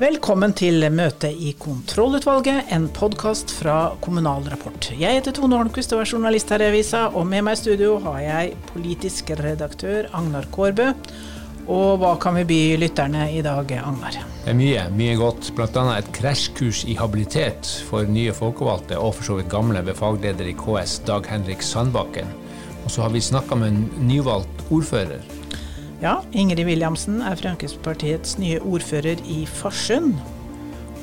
Velkommen til møte i kontrollutvalget, en podkast fra Kommunal Rapport. Jeg heter Tone Holmquist og er journalist her i avisa, og med meg i studio har jeg politisk redaktør Agnar Kårbø. Og hva kan vi by lytterne i dag, Agnar? Det er mye, mye godt. Bl.a. et krasjkurs i habilitet for nye folkevalgte, og for så vidt gamle ved fagleder i KS, Dag Henrik Sandbakken. Og så har vi snakka med en nyvalgt ordfører. Ja, Ingrid Williamsen er Fremskrittspartiets nye ordfører i Farsund.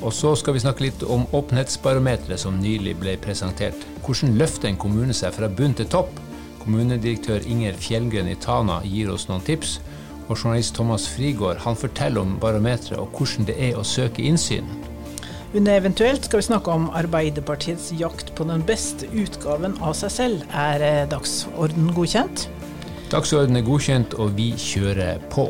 Og så skal vi snakke litt om åpenhetsbarometeret som nylig ble presentert. Hvordan løfter en kommune seg fra bunn til topp? Kommunedirektør Inger Fjellgren i Tana gir oss noen tips. Og journalist Thomas Frigård han forteller om barometeret og hvordan det er å søke innsyn. Under eventuelt skal vi snakke om Arbeiderpartiets jakt på den beste utgaven av seg selv. Er eh, dagsorden godkjent? Dagsorden er godkjent, og vi kjører på.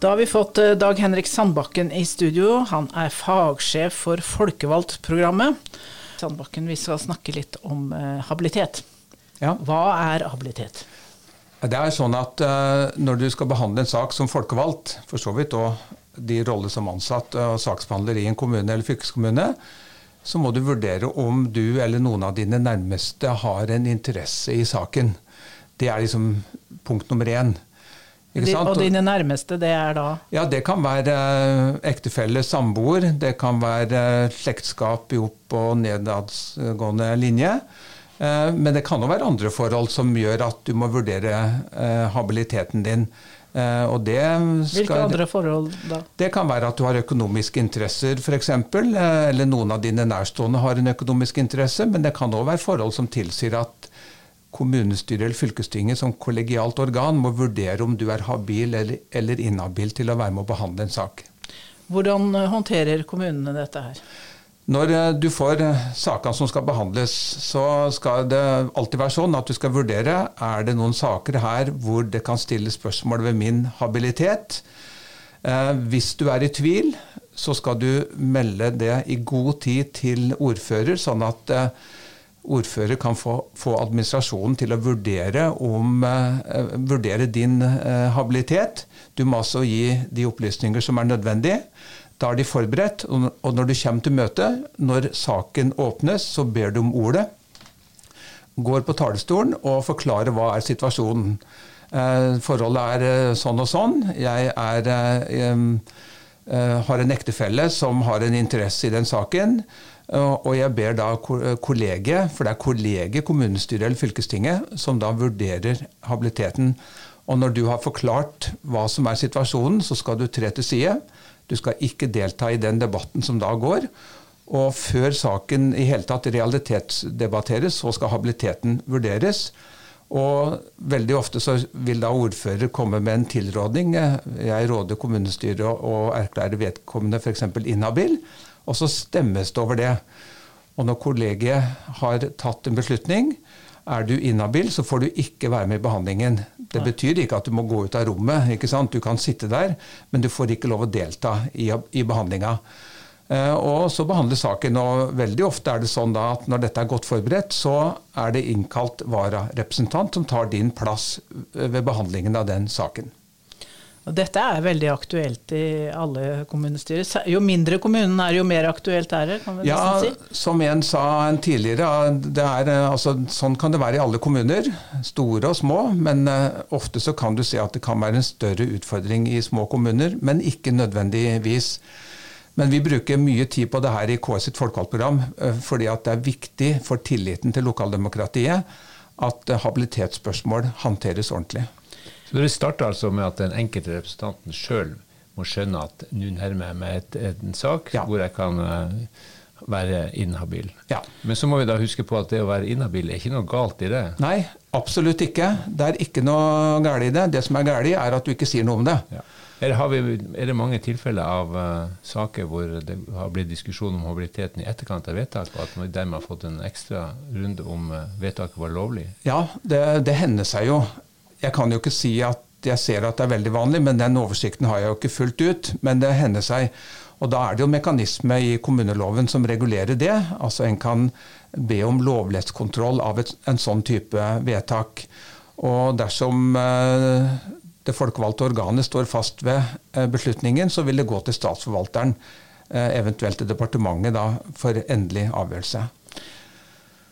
Da har vi fått eh, Dag Henrik Sandbakken i studio. Han er fagsjef for Folkevalgt-programmet. Sandbakken, vi skal snakke litt om eh, habilitet. Ja. Hva er habilitet? Det er sånn at uh, Når du skal behandle en sak som folkevalgt, for så vidt og de roller som ansatt og saksbehandler i en kommune eller fylkeskommune, så må du vurdere om du eller noen av dine nærmeste har en interesse i saken. Det er liksom punkt nummer én. Og dine nærmeste, det er da? Ja, Det kan være uh, ektefelle, samboer. Det kan være uh, slektskap i opp- og nedadgående linje. Uh, men det kan òg være andre forhold som gjør at du må vurdere habiliteten din. Uh, og det skal, Hvilke andre forhold da? Det kan være at du har økonomiske interesser f.eks. Uh, eller noen av dine nærstående har en økonomisk interesse. Men det kan òg være forhold som tilsier at kommunestyret eller fylkestinget som kollegialt organ må vurdere om du er habil eller, eller inhabil til å være med å behandle en sak. Hvordan håndterer kommunene dette her? Når eh, du får eh, sakene som skal behandles, så skal det alltid være sånn at du skal vurdere er det noen saker her hvor det kan stilles spørsmål ved min habilitet. Eh, hvis du er i tvil, så skal du melde det i god tid til ordfører, sånn at ordfører kan få, få administrasjonen til å vurdere, om, vurdere din habilitet. Du må altså gi de opplysninger som er nødvendige. Da er de forberedt, og når du kommer til møtet, når saken åpnes, så ber du om ordet. Går på talerstolen og forklarer hva er situasjonen. Eh, forholdet er eh, sånn og sånn. Jeg er, eh, har en ektefelle som har en interesse i den saken. Og jeg ber da kollegiet, for det er kollegiet, kommunestyret eller fylkestinget, som da vurderer habiliteten. Og når du har forklart hva som er situasjonen, så skal du tre til side. Du skal ikke delta i den debatten som da går. Og før saken i hele tatt realitetsdebatteres, så skal habiliteten vurderes. Og veldig ofte så vil da ordfører komme med en tilrådning. Jeg råder kommunestyret å erklære vedkommende f.eks. inhabil, og så stemmes det over det. Og når kollegiet har tatt en beslutning, er du inhabil, så får du ikke være med i behandlingen. Det betyr ikke at du må gå ut av rommet. ikke sant? Du kan sitte der, men du får ikke lov å delta i, i behandlinga. Eh, og så behandles saken, og veldig ofte er det sånn da at når dette er godt forberedt, så er det innkalt vararepresentant som tar din plass ved behandlingen av den saken. Og dette er veldig aktuelt i alle kommunestyrer. Jo mindre kommunen er, jo mer aktuelt er det? kan vi ja, si. Som en sa en tidligere, er, altså, sånn kan det være i alle kommuner. Store og små. Men uh, ofte så kan du se at det kan være en større utfordring i små kommuner, men ikke nødvendigvis. Men vi bruker mye tid på det her i KS sitt folkevalgtprogram, uh, fordi at det er viktig for tilliten til lokaldemokratiet at uh, habilitetsspørsmål håndteres ordentlig. Så Det starter altså med at den enkelte representanten sjøl må skjønne at nå nærmer jeg meg et, en sak ja. hvor jeg kan uh, være inhabil. Ja. Men så må vi da huske på at det å være inhabil er ikke noe galt i det? Nei, absolutt ikke. Det er ikke noe galt i det. Det som er galt, er at du ikke sier noe om det. Ja. Er, vi, er, det mange tilfeller av uh, saker hvor det har blitt diskusjon om habiliteten i etterkant av vedtak, og at man dermed har fått en ekstra runde om uh, vedtaket var lovlig? Ja, det, det hender seg jo. Jeg kan jo ikke si at jeg ser at det er veldig vanlig, men den oversikten har jeg jo ikke fullt ut. Men det hender seg. Og da er det jo mekanisme i kommuneloven som regulerer det. Altså en kan be om lovlighetskontroll av et, en sånn type vedtak. Og dersom det folkevalgte organet står fast ved beslutningen, så vil det gå til statsforvalteren, eventuelt til departementet, da, for endelig avgjørelse.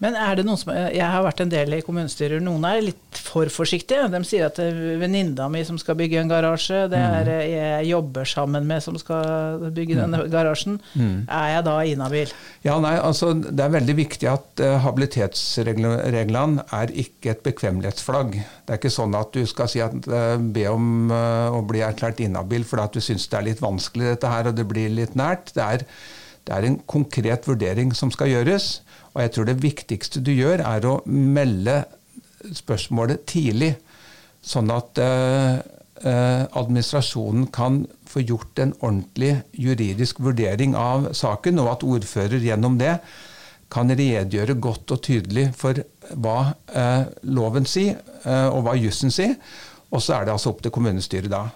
Men er det noen som Jeg har vært en del i kommunestyrer. Noen er litt for forsiktige. De sier at det er venninna mi som skal bygge en garasje, det er mm. jeg jobber sammen med som skal bygge denne mm. garasjen. Mm. Er jeg da inhabil? Ja, nei, altså Det er veldig viktig at uh, habilitetsreglene er ikke et bekvemmelighetsflagg. Det er ikke sånn at du skal si at, uh, be om uh, å bli erklært inhabil fordi at du syns det er litt vanskelig dette her og det blir litt nært. Det er, det er en konkret vurdering som skal gjøres. Og jeg tror det viktigste du gjør, er å melde spørsmålet tidlig, sånn at eh, eh, administrasjonen kan få gjort en ordentlig juridisk vurdering av saken, og at ordfører gjennom det kan redegjøre godt og tydelig for hva eh, loven sier, eh, og hva jussen sier. Og så er det altså opp til kommunestyret da.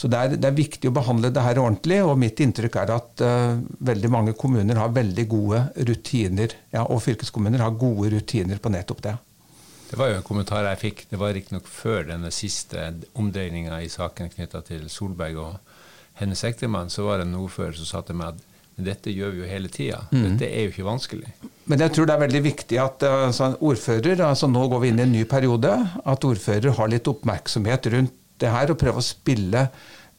Så det er, det er, viktig å behandle det her ordentlig, og mitt inntrykk er at uh, veldig mange kommuner har veldig gode rutiner, ja, og fylkeskommuner har gode rutiner på nettopp det. Det var jo en kommentar jeg fikk. Det var riktignok før denne siste omdreininga i saken knytta til Solberg og hennes ektemann. Så var det en ordfører som sa til meg at dette gjør vi jo hele tida. Mm. Dette er jo ikke vanskelig. Men jeg tror det er veldig viktig at altså, ordfører, altså nå går vi inn i en ny periode, at ordfører har litt oppmerksomhet rundt det her og prøve å spille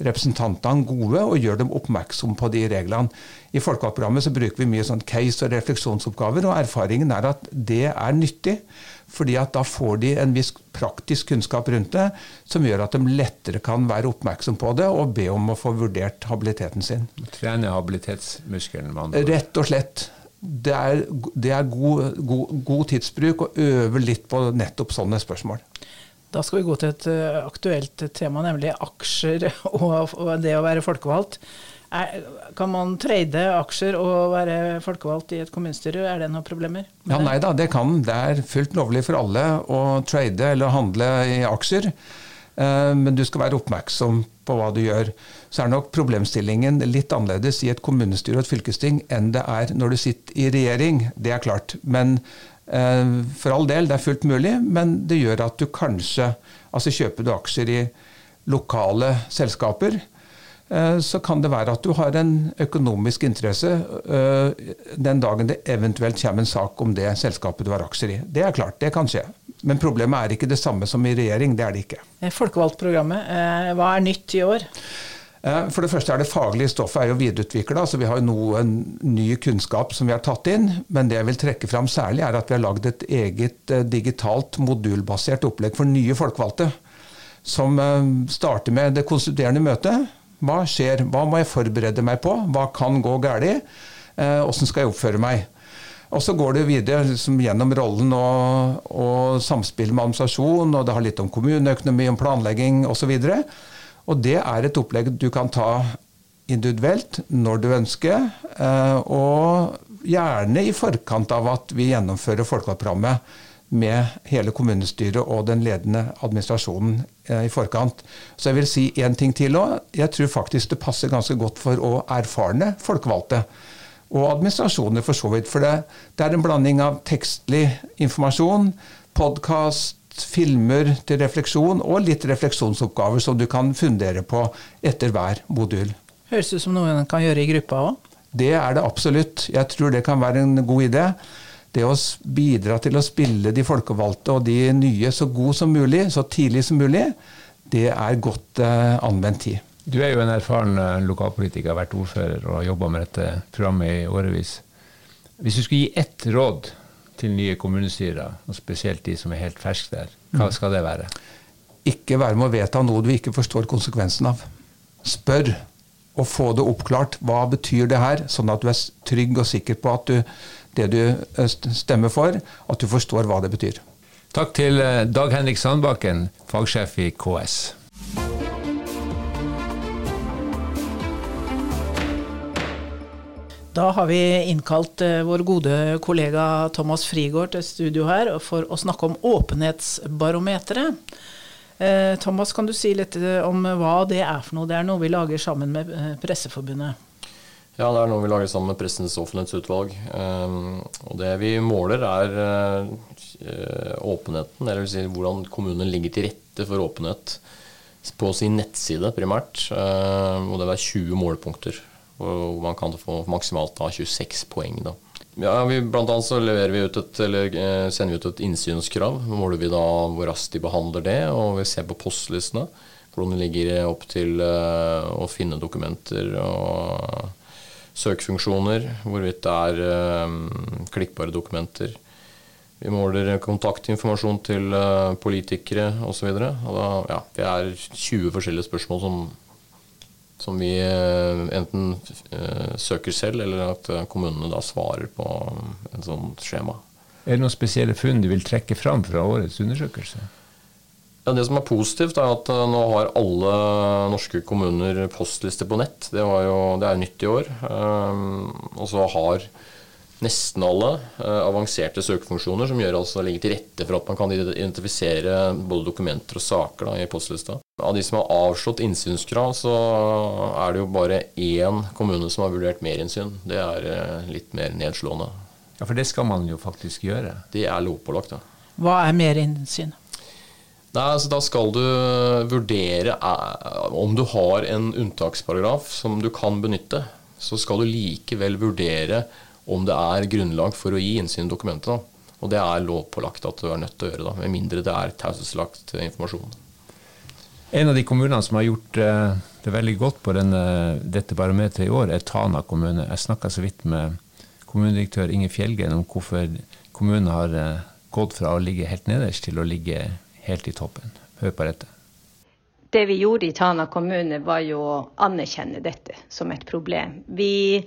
representantene gode og gjøre dem oppmerksom på de reglene. I Folkevalgtprogrammet så bruker vi mye sånn case- og refleksjonsoppgaver, og erfaringen er at det er nyttig. fordi at da får de en viss praktisk kunnskap rundt det, som gjør at de lettere kan være oppmerksom på det og be om å få vurdert habiliteten sin. Trene habilitetsmuskelen? Rett og slett. Det er, det er god, god, god tidsbruk å øve litt på nettopp sånne spørsmål. Da skal vi gå til et eh, aktuelt tema, nemlig aksjer og, det å være folkevalgt. Er, kan man trade aksjer og være folkevalgt i et kommunestyre? Er det noen problemer? Ja, Nei da, det kan. Det er fullt lovlig for alle å trade eller handle i aksjer. Eh, men du skal være oppmerksom på hva du gjør. Så er nok problemstillingen litt annerledes i et kommunestyre og et fylkesting enn det er når du sitter i regjering. Det er klart. Men for all del, det er fullt mulig, men det gjør at du kanskje Altså kjøper du aksjer i lokale selskaper, eh, så kan det være at du har en økonomisk interesse eh, den dagen det eventuelt kommer en sak om det selskapet du har aksjer i. Det er klart, det kan skje. Men problemet er ikke det samme som i regjering. Det er det ikke. Folkevalgtprogrammet, hva er nytt i år? Eh, for det første er det faglige stoffet er jo videreutvikla, så vi har jo noe ny kunnskap som vi har tatt inn. Men det jeg vil trekke fram særlig, er at vi har lagd et eget eh, digitalt modulbasert opplegg for nye folkevalgte. Som eh, starter med det konstituerende møtet. Hva skjer? Hva må jeg forberede meg på? Hva kan gå galt? Åssen skal jeg oppføre meg? Og så går det videre liksom, gjennom rollen og, og samspill med administrasjon, og det har litt om kommuneøkonomi, om planlegging osv. Og, så og det er et opplegg du kan ta individuelt når du ønsker, eh, og gjerne i forkant av at vi gjennomfører folkevalgtprogrammet med hele kommunestyret og den ledende administrasjonen eh, i forkant. Så jeg vil si én ting til òg. Jeg tror faktisk det passer ganske godt for å erfarne folkevalgte. Og administrasjoner, for så vidt. For det, det er en blanding av tekstlig informasjon, podkast, filmer til refleksjon, og litt refleksjonsoppgaver som du kan fundere på etter hver modul. Høres ut som noe en kan gjøre i gruppa òg? Det er det absolutt. Jeg tror det kan være en god idé. Det å bidra til å spille de folkevalgte og de nye så god som mulig, så tidlig som mulig, det er godt eh, anvendt tid. Du er jo en erfaren eh, lokalpolitiker, har vært ordfører og har jobba med dette programmet i årevis. Hvis du skulle gi ett råd til nye kommunestyrer, og spesielt de som er helt ferske der. Hva mm. skal det være? Ikke være med å vedta noe du ikke forstår konsekvensen av. Spør og få det oppklart. Hva betyr det her? Sånn at du er trygg og sikker på at du, det du eh, stemmer for, at du forstår hva det betyr. Takk til eh, Dag Henrik Sandbakken, fagsjef i KS. Da har vi innkalt eh, vår gode kollega Thomas Frigård til studio her for å snakke om åpenhetsbarometeret. Eh, Thomas, kan du si litt eh, om hva det er for noe? Det er noe vi lager sammen med Presseforbundet. Ja, det er noe vi lager sammen med Pressens offentlighetsutvalg. Um, og det vi måler, er åpenheten, eller si hvordan kommunene ligger til rette for åpenhet på sin nettside primært. Uh, og det er 20 målepunkter. Og man kan få maksimalt da 26 poeng. da. Ja, vi, blant annet så vi et, eller, uh, sender vi ut et innsynskrav. Måler vi da hvor raskt de behandler det, og vi ser på postlistene. Hvordan det ligger opp til å finne dokumenter og søkefunksjoner, hvorvidt det er klikkbare dokumenter. Vi måler kontaktinformasjon til politikere osv. Ja, det er 20 forskjellige spørsmål som, som vi uh, enten uh, søker selv, eller at kommunene da svarer på en sånn skjema. Er det noen spesielle funn du vil trekke fram fra årets undersøkelse? Ja, Det som er positivt, er at eh, nå har alle norske kommuner postlister på nett. Det, jo, det er nytt i år. Um, og så har nesten alle uh, avanserte søkefunksjoner som gjør altså ligger til rette for at man kan identifisere både dokumenter og saker da, i postlista. Av de som har avslått innsynskrav, så er det jo bare én kommune som har vurdert merinnsyn. Det er uh, litt mer nedslående. Ja, For det skal man jo faktisk gjøre? Det er lovpålagt, ja. Hva er merinnsyn? Nei, altså Da skal du vurdere eh, om du har en unntaksparagraf som du kan benytte. Så skal du likevel vurdere om det er grunnlag for å gi innsyn i dokumentet. Og det er lovpålagt at du er nødt til å gjøre, det, med mindre det er taushetslagt informasjon. En av de kommunene som har gjort uh, det veldig godt på denne, dette barometeret i år, er Tana kommune. Jeg snakka så vidt med kommunedirektør Inge Fjellgren om hvorfor kommunen har uh, gått fra å ligge helt nederst til å ligge helt i toppen. Hør på dette. Det vi gjorde i Tana kommune, var jo å anerkjenne dette som et problem. Vi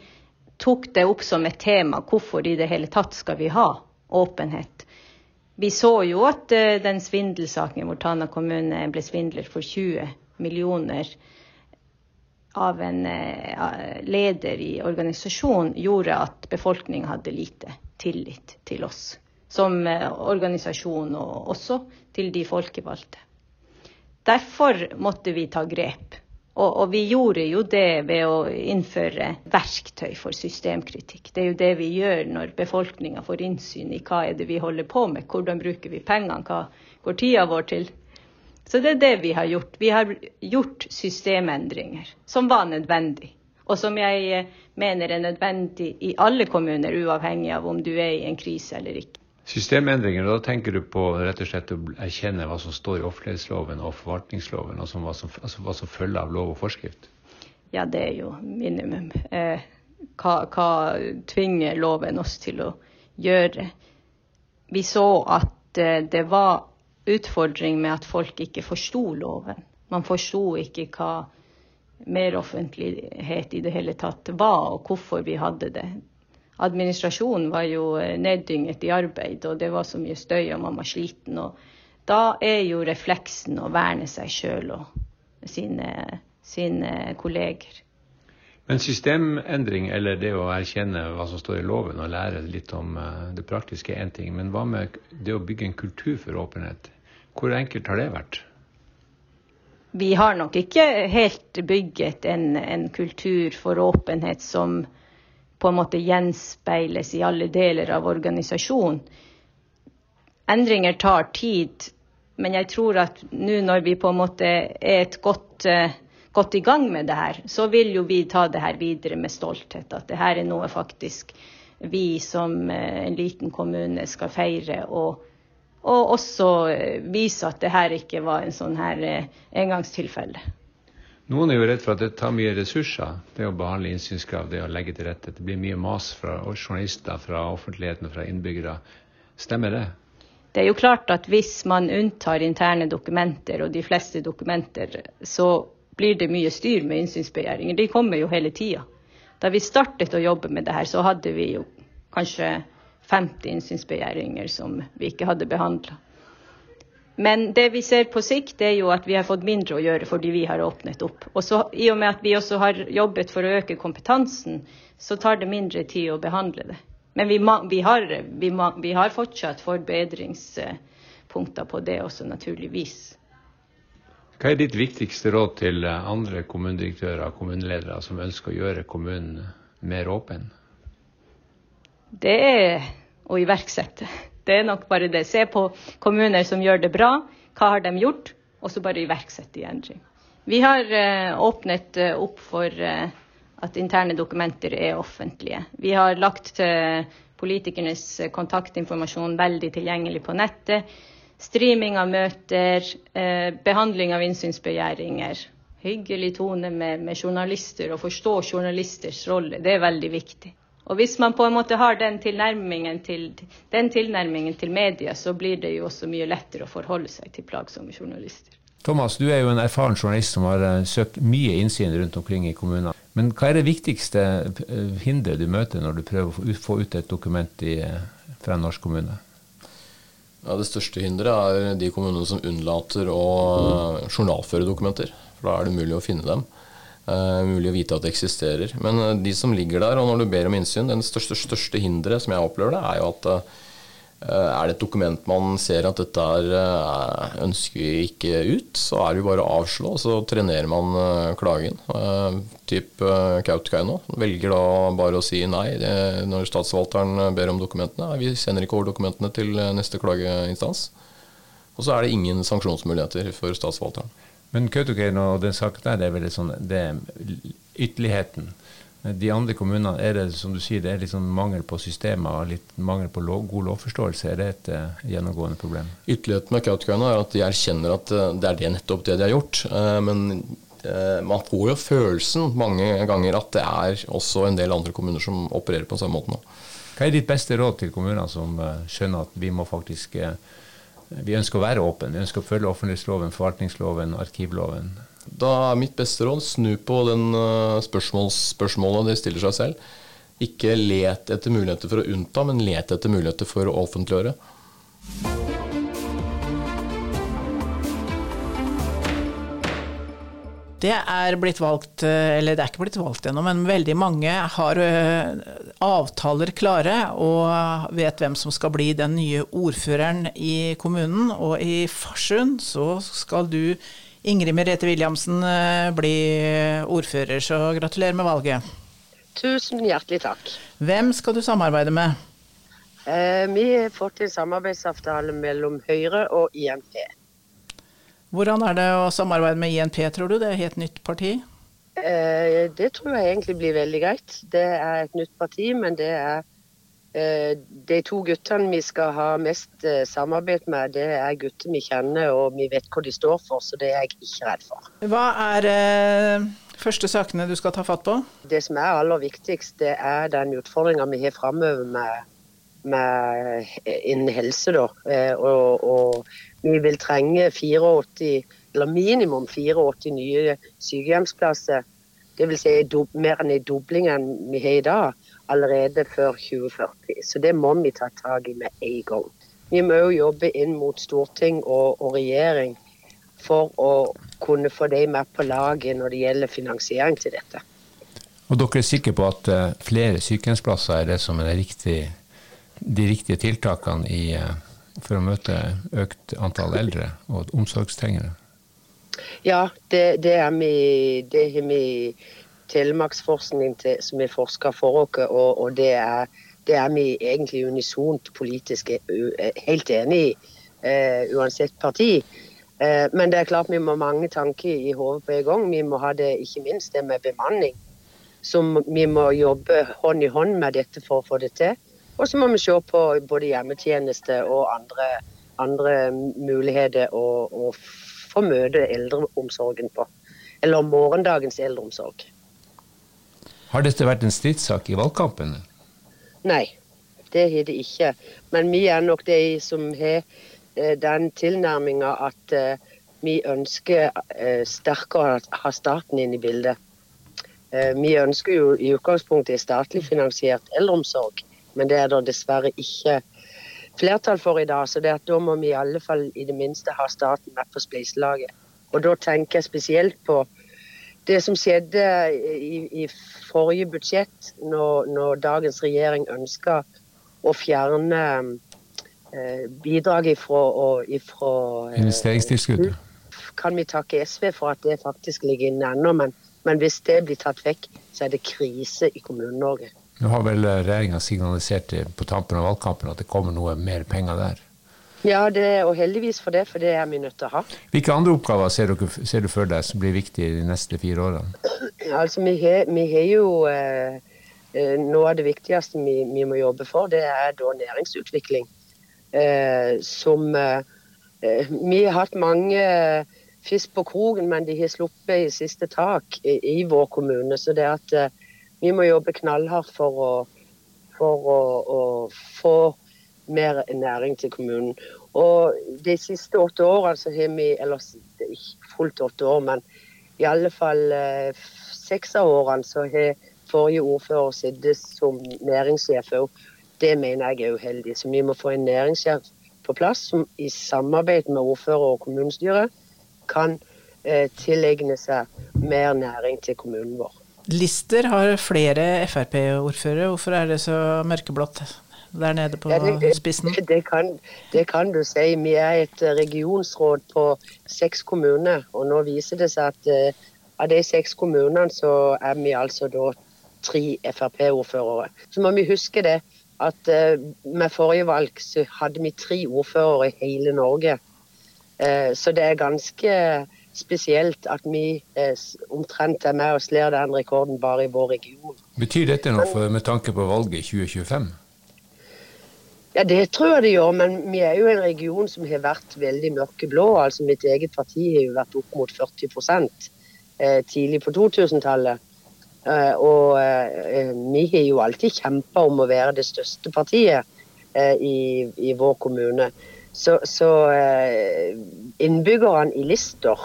tok det opp som et tema. Hvorfor i det hele tatt skal vi ha åpenhet? Vi så jo at uh, den svindelsaken hvor Tana kommune ble svindler for 20 millioner av en uh, leder i organisasjonen, gjorde at befolkningen hadde lite tillit til oss som uh, organisasjon, og også til de folkevalgte. Derfor måtte vi ta grep. Og, og, vi gjorde jo det ved å innføre verktøy for systemkritikk. Det er jo det vi gjør når befolkninga får innsyn i hva er det vi holder på med, hvordan bruker vi pengene, hva går tida vår til. Så det er det vi har gjort. Vi har gjort systemendringer som var nødvendig. Og som jeg eh, mener er nødvendig i alle kommuner, uavhengig av om du er i en krise eller ikke. Systemendringer, da tenker du på rett og slett å erkjenne hva som står i offentlighetsloven og forvaltningsloven, altså hva som, altså hva som følger av lov og forskrift? Ja, det er jo minimum. Eh, hva, hva, tvinger loven oss til å gjøre? Vi så at eh, det var utfordring med at folk ikke forsto loven. Man forsto ikke hva meroffentlighet i det hele tatt var, og hvorfor vi hadde det administrasjonen var jo eh, neddynget i arbeid, og det var så mye støy, og man var sliten. og Da er jo refleksen å verne seg sjøl og sine, sine kolleger. Men systemendring, eller det å erkjenne hva som står i loven og lære litt om eh, det praktiske, er én ting. Men hva med det å bygge en kultur for åpenhet? Hvor enkelt har det vært? Vi har nok ikke helt bygget en, en kultur for åpenhet som på en måte gjenspeiles i alle deler av organisasjonen. Endringer tar tid, men jeg tror at nå når vi på en måte er et godt, uh, godt i gang med det her, så vil jo vi ta det her videre med stolthet. At det her er noe faktisk vi som uh, en liten kommune skal feire. og og også uh, vise at det her ikke var en sånn her engangstilfelle. Noen er jo redd for at det tar mye ressurser, det å behandle innsynskrav, det å legge til rette. Det blir mye mas fra journalister, fra offentligheten og fra innbyggere. Stemmer det? Det er jo klart at hvis man unntar interne dokumenter, og de fleste dokumenter, så blir det mye styr med innsynsbegjæringer. De kommer jo hele tida. Da vi startet å jobbe med det her, så hadde vi jo kanskje 50 innsynsbegjæringer som vi ikke hadde behandla. Men det vi ser på sikt, er jo at vi har fått mindre å gjøre fordi vi har åpnet opp. Og så, I og med at vi også har jobbet for å øke kompetansen, så tar det mindre tid å behandle det. Men vi, vi, har, vi, vi har, fortsatt forbedringspunkter på det også, naturligvis. Hva er ditt viktigste råd til andre kommunedirektører og kommuneledere som ønsker å gjøre kommunen mer åpen? Det er å iverksette. Det er nok bare det. Se på kommuner som gjør det bra. Hva har de gjort? Og så bare iverksette i endring. Vi har uh, åpnet uh, opp for uh, at interne dokumenter er offentlige. Vi har lagt politikernes kontaktinformasjon veldig tilgjengelig på nettet. Streaming av møter, behandling av innsynsbegjæringer. Hyggelig tone med, med journalister og forstå journalisters rolle. Det er veldig viktig. Og hvis man på en måte har den tilnærmingen til, den tilnærmingen til media, så blir det jo også mye lettere å forholde seg til plagsomme journalister. Thomas, du er jo en erfaren journalist som har eh, søkt mye innsyn rundt omkring i kommunene. Men hva er det viktigste eh, hinderet du møter når du prøver å få ut et dokument i, eh, fra en norsk kommune? Ja, det største hinderet er de kommunene som unnlater å journalføre dokumenter. For da er det mulig å finne dem. Uh, mulig å vite at det eksisterer. Men uh, de som ligger der, og når du ber om innsyn, den største, største hinderet som jeg opplever det, er jo at uh, er det et dokument man ser at dette er, ønsker vi ikke ut, så er det jo bare å avslå, og så trenerer man klagen. typ Kautokeino velger da bare å si nei det, når statsforvalteren ber om dokumentene. Vi sender ikke over dokumentene til neste klageinstans. Og så er det ingen sanksjonsmuligheter for statsforvalteren. Men Kautokeino og den saken der, det er vel sånn, det er ytterligheten. De andre kommunene, er det som du sier, det er litt sånn mangel på systemer, litt mangel på lov, god lovforståelse? Er det et uh, gjennomgående problem? Ytterligheten med Kautokeino er at de erkjenner at uh, det er det nettopp det de har gjort. Uh, men man får jo følelsen mange ganger at det er også en del andre kommuner som opererer på samme måte nå. Hva er ditt beste råd til kommuner som skjønner at vi må faktisk vi ønsker å være åpne. Vi ønsker å følge offentlighetsloven, forvaltningsloven, arkivloven. Da er mitt beste råd snu på den spørsmålsspørsmålet spørsmålet de stiller seg selv. Ikke let etter muligheter for å unnta, men let etter muligheter for å offentliggjøre. Det er blitt valgt, eh, eller det er ikke blitt valgt ennå, men veldig mange har eh, avtaler klare og vet hvem som skal bli den nye ordføreren i kommunen. Og i Farsund så skal du, Ingrid Merete Williamsen, eh, bli ordfører, så gratulerer med valget. Tusen hjertelig takk. Hvem skal du samarbeide med? Eh, vi har fått en samarbeidsavtale mellom Høyre og INP. Hvordan er det å samarbeide med INP, tror du? Det er et helt nytt parti? Eh, det tror jeg egentlig blir veldig greit. Det er et nytt parti, men det er eh, de to guttene vi skal ha mest eh, samarbeid med, det er gutter vi kjenner og vi vet hva de står for, så det er jeg ikke redd for. Hva er eh, første sakene du skal ta fatt på? Det som er aller viktigst, det er den utfordringa vi har framover med, med, innen helse. Da. Eh, og, og vi vil trenge 84, eller minimum 84 nye sykehjemsplasser. Dvs. Si mer enn en dobling enn vi har i dag, allerede før 2040. Så det må vi ta tak i med en gang. Vi må òg jobbe inn mot storting og, og, regjering for å kunne få dem med på laget når det gjelder finansiering til dette. Og dere er sikre på at eh, flere sykehjemsplasser er det som er riktig, de riktige tiltakene i uh, for å møte økt antall eldre og omsorgstrengere? Ja, det, det, har vi telemarksforskning til, som vi forsker for oss, og, og det, er, det, er, vi egentlig unisont politisk helt enig i, uh, uansett parti. Uh, men det er klart vi må ha mange tanker i hodet på en gang. Vi må ha det ikke minst det med bemanning. Så vi må jobbe hånd i hånd med dette for å få det til. Og så må vi se på både hjemmetjeneste og andre, andre muligheter å, å få møte eldreomsorgen på. Eller morgendagens eldreomsorg. Har dette vært en stridssak i valgkampen? Nei, det har det ikke. Men vi er nok de som har eh, den tilnærminga at uh, vi ønsker uh, sterkere å ha staten inn i bildet. Vi ønsker jo i utgangspunktet statlig finansiert eldreomsorg. Men det er det dessverre ikke flertall for i dag. Så det at da må vi i alle fall i det minste ha staten med på spleiselaget. Og da tenker jeg spesielt på det som skjedde i, i forrige budsjett, når, når, dagens regjering ønska å fjerne eh, bidraget ifra, ifra eh, Investeringstilskuddet? Kan vi takke SV for at det faktisk ligger inne ennå, men Men hvis det blir tatt vekk, så er det krise i Kommune-Norge. Nå har vel regjeringa signalisert på tampen av valgkampen at det kommer noe mer penger der? Ja, det, og heldigvis for det, for det er vi nødt til å ha. Hvilke andre oppgaver ser, dere, ser du for deg som blir viktige de neste fire årene? Altså, Vi har, jo eh, eh, Noe av det viktigste vi, vi, må jobbe for, det er da næringsutvikling. Eh, som eh, eh Vi har hatt mange fisk på kroken, men de har sluppet i siste tak i, i vår kommune. Så det at eh, vi må jobbe knallhardt for å, for å, å få mer næring til kommunen. Og de siste åtte årene så har vi, eller er ikke fullt åtte år, men i alle fall eh, seks av årene så har forrige ordfører sittet som næringssjef òg. Det mener jeg er uheldig. Så vi må få en næringssjef på plass som i samarbeid med ordfører og kommunestyre kan eh, tilegne seg mer næring til kommunen vår. Lister har flere Frp-ordførere. Hvorfor er det så mørkeblått? der nede på ja, det, spissen? Det kan, det kan, du si. Vi er et regionsråd på seks kommuner. Og nå viser det seg at uh, av de seks kommunene så er vi altså da tre Frp-ordførere. Så må vi huske det at uh, med forrige valg så hadde vi tre ordførere i hele Norge. Uh, så det er ganske spesielt at vi omtrent er med og slår den rekorden bare i vår region. Betyr dette noe for, med tanke på valget i 2025? Ja, Det tror jeg det gjør, men vi er jo en region som har vært veldig mørkeblå. altså Mitt eget parti har jo vært opp mot 40 eh, tidlig på 2000-tallet. Eh, og eh, vi har jo alltid kjempa om å være det største partiet eh, i, i, vår kommune. Så, så eh, innbyggerne i Lister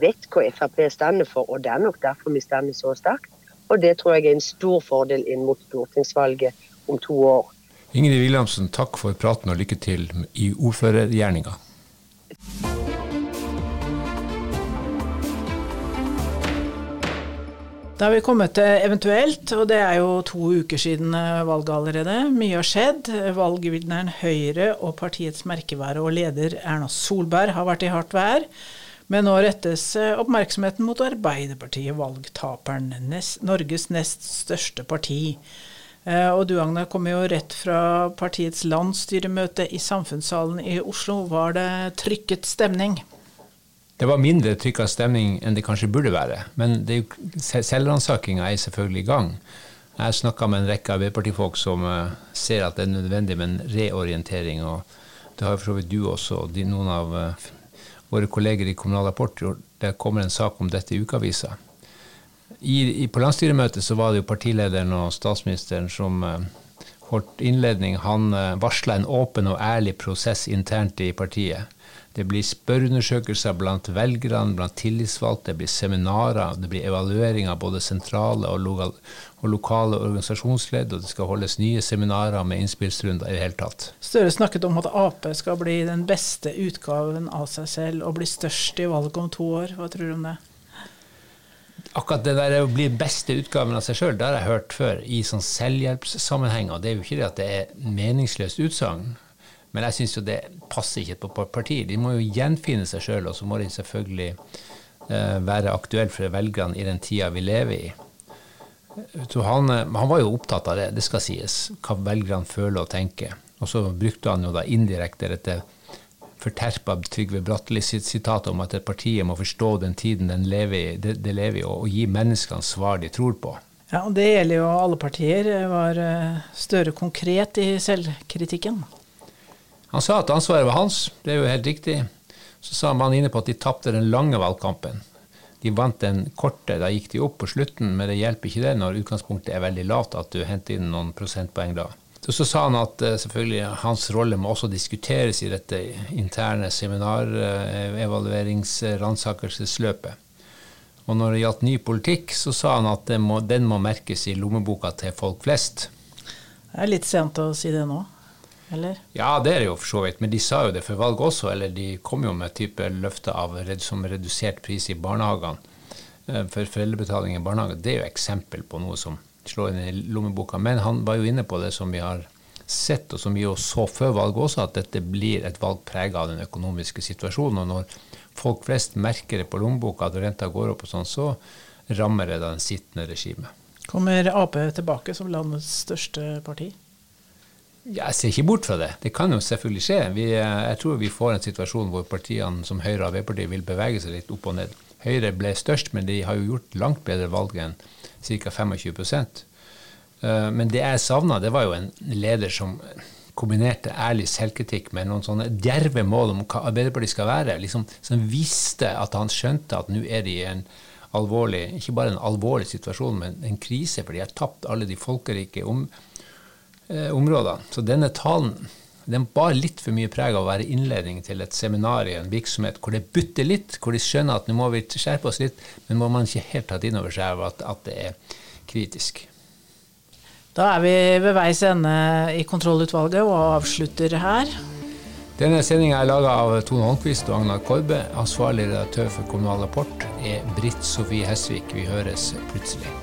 vet hva Frp står for, og det er nok derfor vi står så sterkt. Og det tror jeg er en stor fordel inn mot stortingsvalget om to år. Ingrid Williamsen, takk for praten og lykke til i ordførergjerninga. Da har vi kommet til eventuelt, og det er jo to uker siden eh, valget allerede. Mye har skjedd. Valgvinneren Høyre og partiets merkevare og leder Erna Solberg har vært i hardt vær. Men nå rettes eh, oppmerksomheten mot Arbeiderpartiet, valgtaperen, Norges nest største parti. Eh, og du Agne, kommer jo rett fra partiets landsstyremøte i Samfunnssalen i Oslo. Var det trykket stemning? Det var mindre trykka stemning enn det kanskje burde være. Men selvransakinga er selvfølgelig i gang. Jeg har snakka med en rekke Arbeiderpartifolk som uh, ser at det er nødvendig med en reorientering. og Det har for så vidt du også og noen av våre kolleger i Kommunal Rapport. Det kommer en sak om dette i ukeavisa i, i, på landsstyremøtet så var det jo partilederen og statsministeren som uh, holdt innledning. Han uh, varsla en åpen og ærlig prosess internt i partiet. Det blir spørreundersøkelser blant velgerne, blant tillitsvalgte, det blir seminarer, det blir evaluering av både sentrale og, lokal, og, lokale organisasjonsledd, og det skal holdes nye seminarer med innspillsrunder i det hele tatt. Støre snakket om at Ap skal bli den beste utgaven av seg selv og bli størst i valget om to år. Hva tror du om det? akkurat det der å bli beste utgaven av seg sjøl, det har jeg hørt før i sånn og Det er jo ikke det at det er meningsløst utsagn, men jeg syns jo det passer ikke på partier. De må jo gjenfinne seg sjøl, og så må de selvfølgelig eh, være aktuelle for velgerne i den tida vi lever i. Han, eh, han, var jo opptatt av det, det skal sies, hva velgerne føler og tenker. Og så brukte han jo da indirekte dette forterpa Trygve Bratteli sitt sitat om at partiet må forstå den tiden det lever i, det, lever i, og, gi menneskene svar de tror på. Ja, og Det gjelder jo alle partier. Var eh, Støre konkret i selvkritikken? Han sa at ansvaret var hans, det er jo helt riktig. Så sa man inne på at de tapte den lange valgkampen. De vant den korte, da gikk de opp på slutten, men det hjelper ikke det når utgangspunktet er veldig lavt at du henter inn noen prosentpoeng da. Så sa han at uh, selvfølgelig hans rolle må også diskuteres i dette interne seminar-evaluerings-ransakelsesløpet. Og når det gjaldt ny politikk, så sa han at må, den må merkes i lommeboka til folk flest. Det er litt sent å si det nå, eller? Ja, det er det jo for så vidt. Men de sa jo det før valget også. Eller de kom jo med type løfter av, som redusert pris i barnehagene. Eh, for foreldrebetaling i barnehage. Det er jo eksempel på noe som slår inn i lommeboka. Men han var jo inne på det som vi har sett, og som vi jo så før valget også, at dette blir et valg prega av den økonomiske situasjonen. Og når folk flest merker det på lommeboka at renta går opp og sånn, så rammer det den sittende regimet. Kommer Ap tilbake som landets største parti? Jeg ser ikke bort fra det. Det kan jo selvfølgelig skje. Vi, jeg tror vi får en situasjon hvor partiene som Høyre og Arbeiderpartiet vil bevege seg litt opp og ned. Høyre ble størst, men de har jo gjort langt bedre valg enn ca. 25% Men det jeg savna, det var jo en leder som kombinerte ærlig selvkritikk med noen sånne djerve mål om hva Arbeiderpartiet skal være. Liksom, som visste at han skjønte at nå er de i en alvorlig, ikke bare en alvorlig situasjon, men en krise, for de har tapt alle de folkerike om, eh, områdene. Så denne talen den bar litt for mye preg av å være innledning til et seminar i en virksomhet hvor det butter litt, hvor de skjønner at nå må vi skjerpe oss litt, men hvor man ikke helt tatt inn over seg at, at det er kritisk. Da er vi ved veis ende i kontrollutvalget og avslutter her. Denne sendinga er laga av Tone Holmquist og Agnar Korbe. Ansvarlig redaktør for Kommunal Rapport er Britt Sofie Hesvik. Vi høres plutselig.